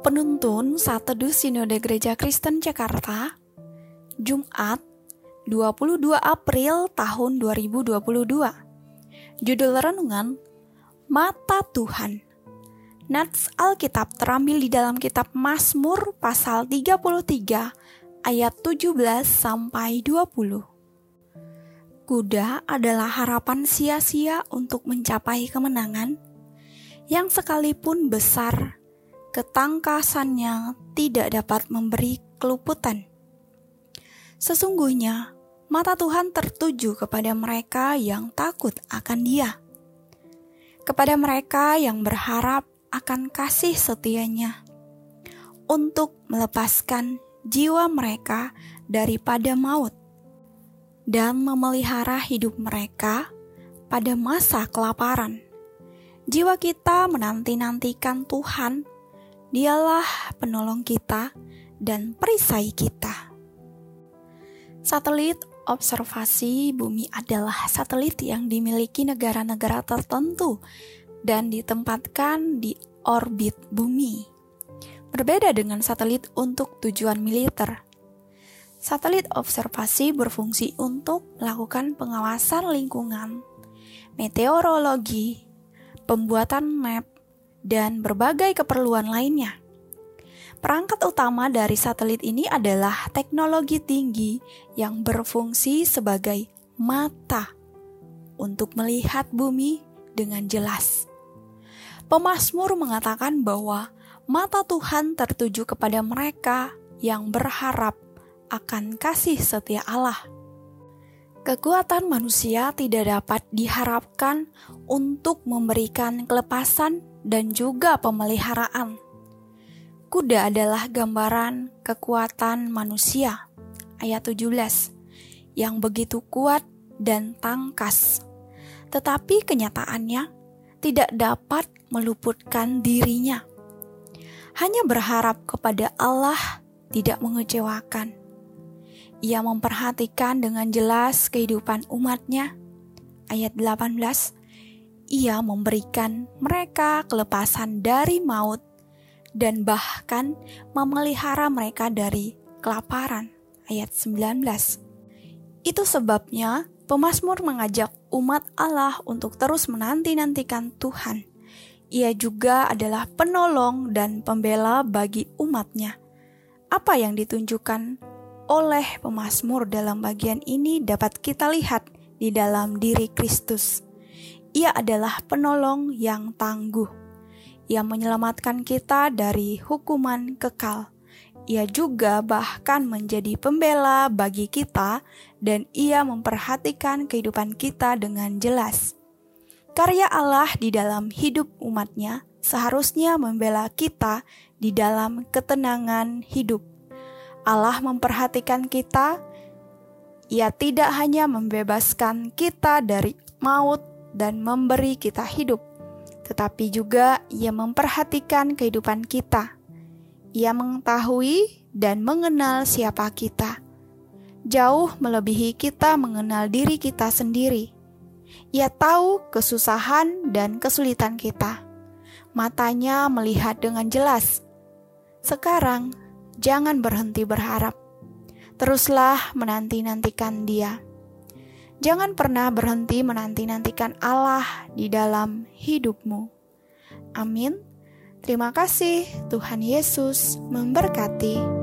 Penuntun Saat Teduh Sinode Gereja Kristen Jakarta Jumat 22 April tahun 2022 Judul Renungan Mata Tuhan. Nats Alkitab terambil di dalam kitab Mazmur pasal 33 ayat 17 sampai 20 Kuda adalah harapan sia-sia untuk mencapai kemenangan yang sekalipun besar ketangkasannya tidak dapat memberi keluputan. Sesungguhnya, mata Tuhan tertuju kepada mereka yang takut akan Dia, kepada mereka yang berharap akan kasih setianya, untuk melepaskan jiwa mereka daripada maut dan memelihara hidup mereka pada masa kelaparan. Jiwa kita menanti-nantikan Tuhan Dialah penolong kita dan perisai kita. Satelit observasi bumi adalah satelit yang dimiliki negara-negara tertentu dan ditempatkan di orbit bumi. Berbeda dengan satelit untuk tujuan militer. Satelit observasi berfungsi untuk melakukan pengawasan lingkungan, meteorologi, pembuatan map, dan berbagai keperluan lainnya. Perangkat utama dari satelit ini adalah teknologi tinggi yang berfungsi sebagai mata untuk melihat bumi dengan jelas. Pemasmur mengatakan bahwa mata Tuhan tertuju kepada mereka yang berharap akan kasih setia Allah. Kekuatan manusia tidak dapat diharapkan untuk memberikan kelepasan dan juga pemeliharaan. Kuda adalah gambaran kekuatan manusia, ayat 17, yang begitu kuat dan tangkas. Tetapi kenyataannya tidak dapat meluputkan dirinya. Hanya berharap kepada Allah tidak mengecewakan. Ia memperhatikan dengan jelas kehidupan umatnya. Ayat 18, ia memberikan mereka kelepasan dari maut dan bahkan memelihara mereka dari kelaparan. Ayat 19. Itu sebabnya pemazmur mengajak umat Allah untuk terus menanti-nantikan Tuhan. Ia juga adalah penolong dan pembela bagi umatnya. Apa yang ditunjukkan oleh pemazmur dalam bagian ini dapat kita lihat di dalam diri Kristus. Ia adalah penolong yang tangguh, yang menyelamatkan kita dari hukuman kekal. Ia juga bahkan menjadi pembela bagi kita, dan Ia memperhatikan kehidupan kita dengan jelas. Karya Allah di dalam hidup umatnya seharusnya membela kita di dalam ketenangan hidup. Allah memperhatikan kita, Ia tidak hanya membebaskan kita dari maut, dan memberi kita hidup, tetapi juga Ia memperhatikan kehidupan kita. Ia mengetahui dan mengenal siapa kita, jauh melebihi kita mengenal diri kita sendiri. Ia tahu kesusahan dan kesulitan kita. Matanya melihat dengan jelas. Sekarang, jangan berhenti berharap. Teruslah menanti-nantikan Dia. Jangan pernah berhenti menanti-nantikan Allah di dalam hidupmu. Amin. Terima kasih, Tuhan Yesus memberkati.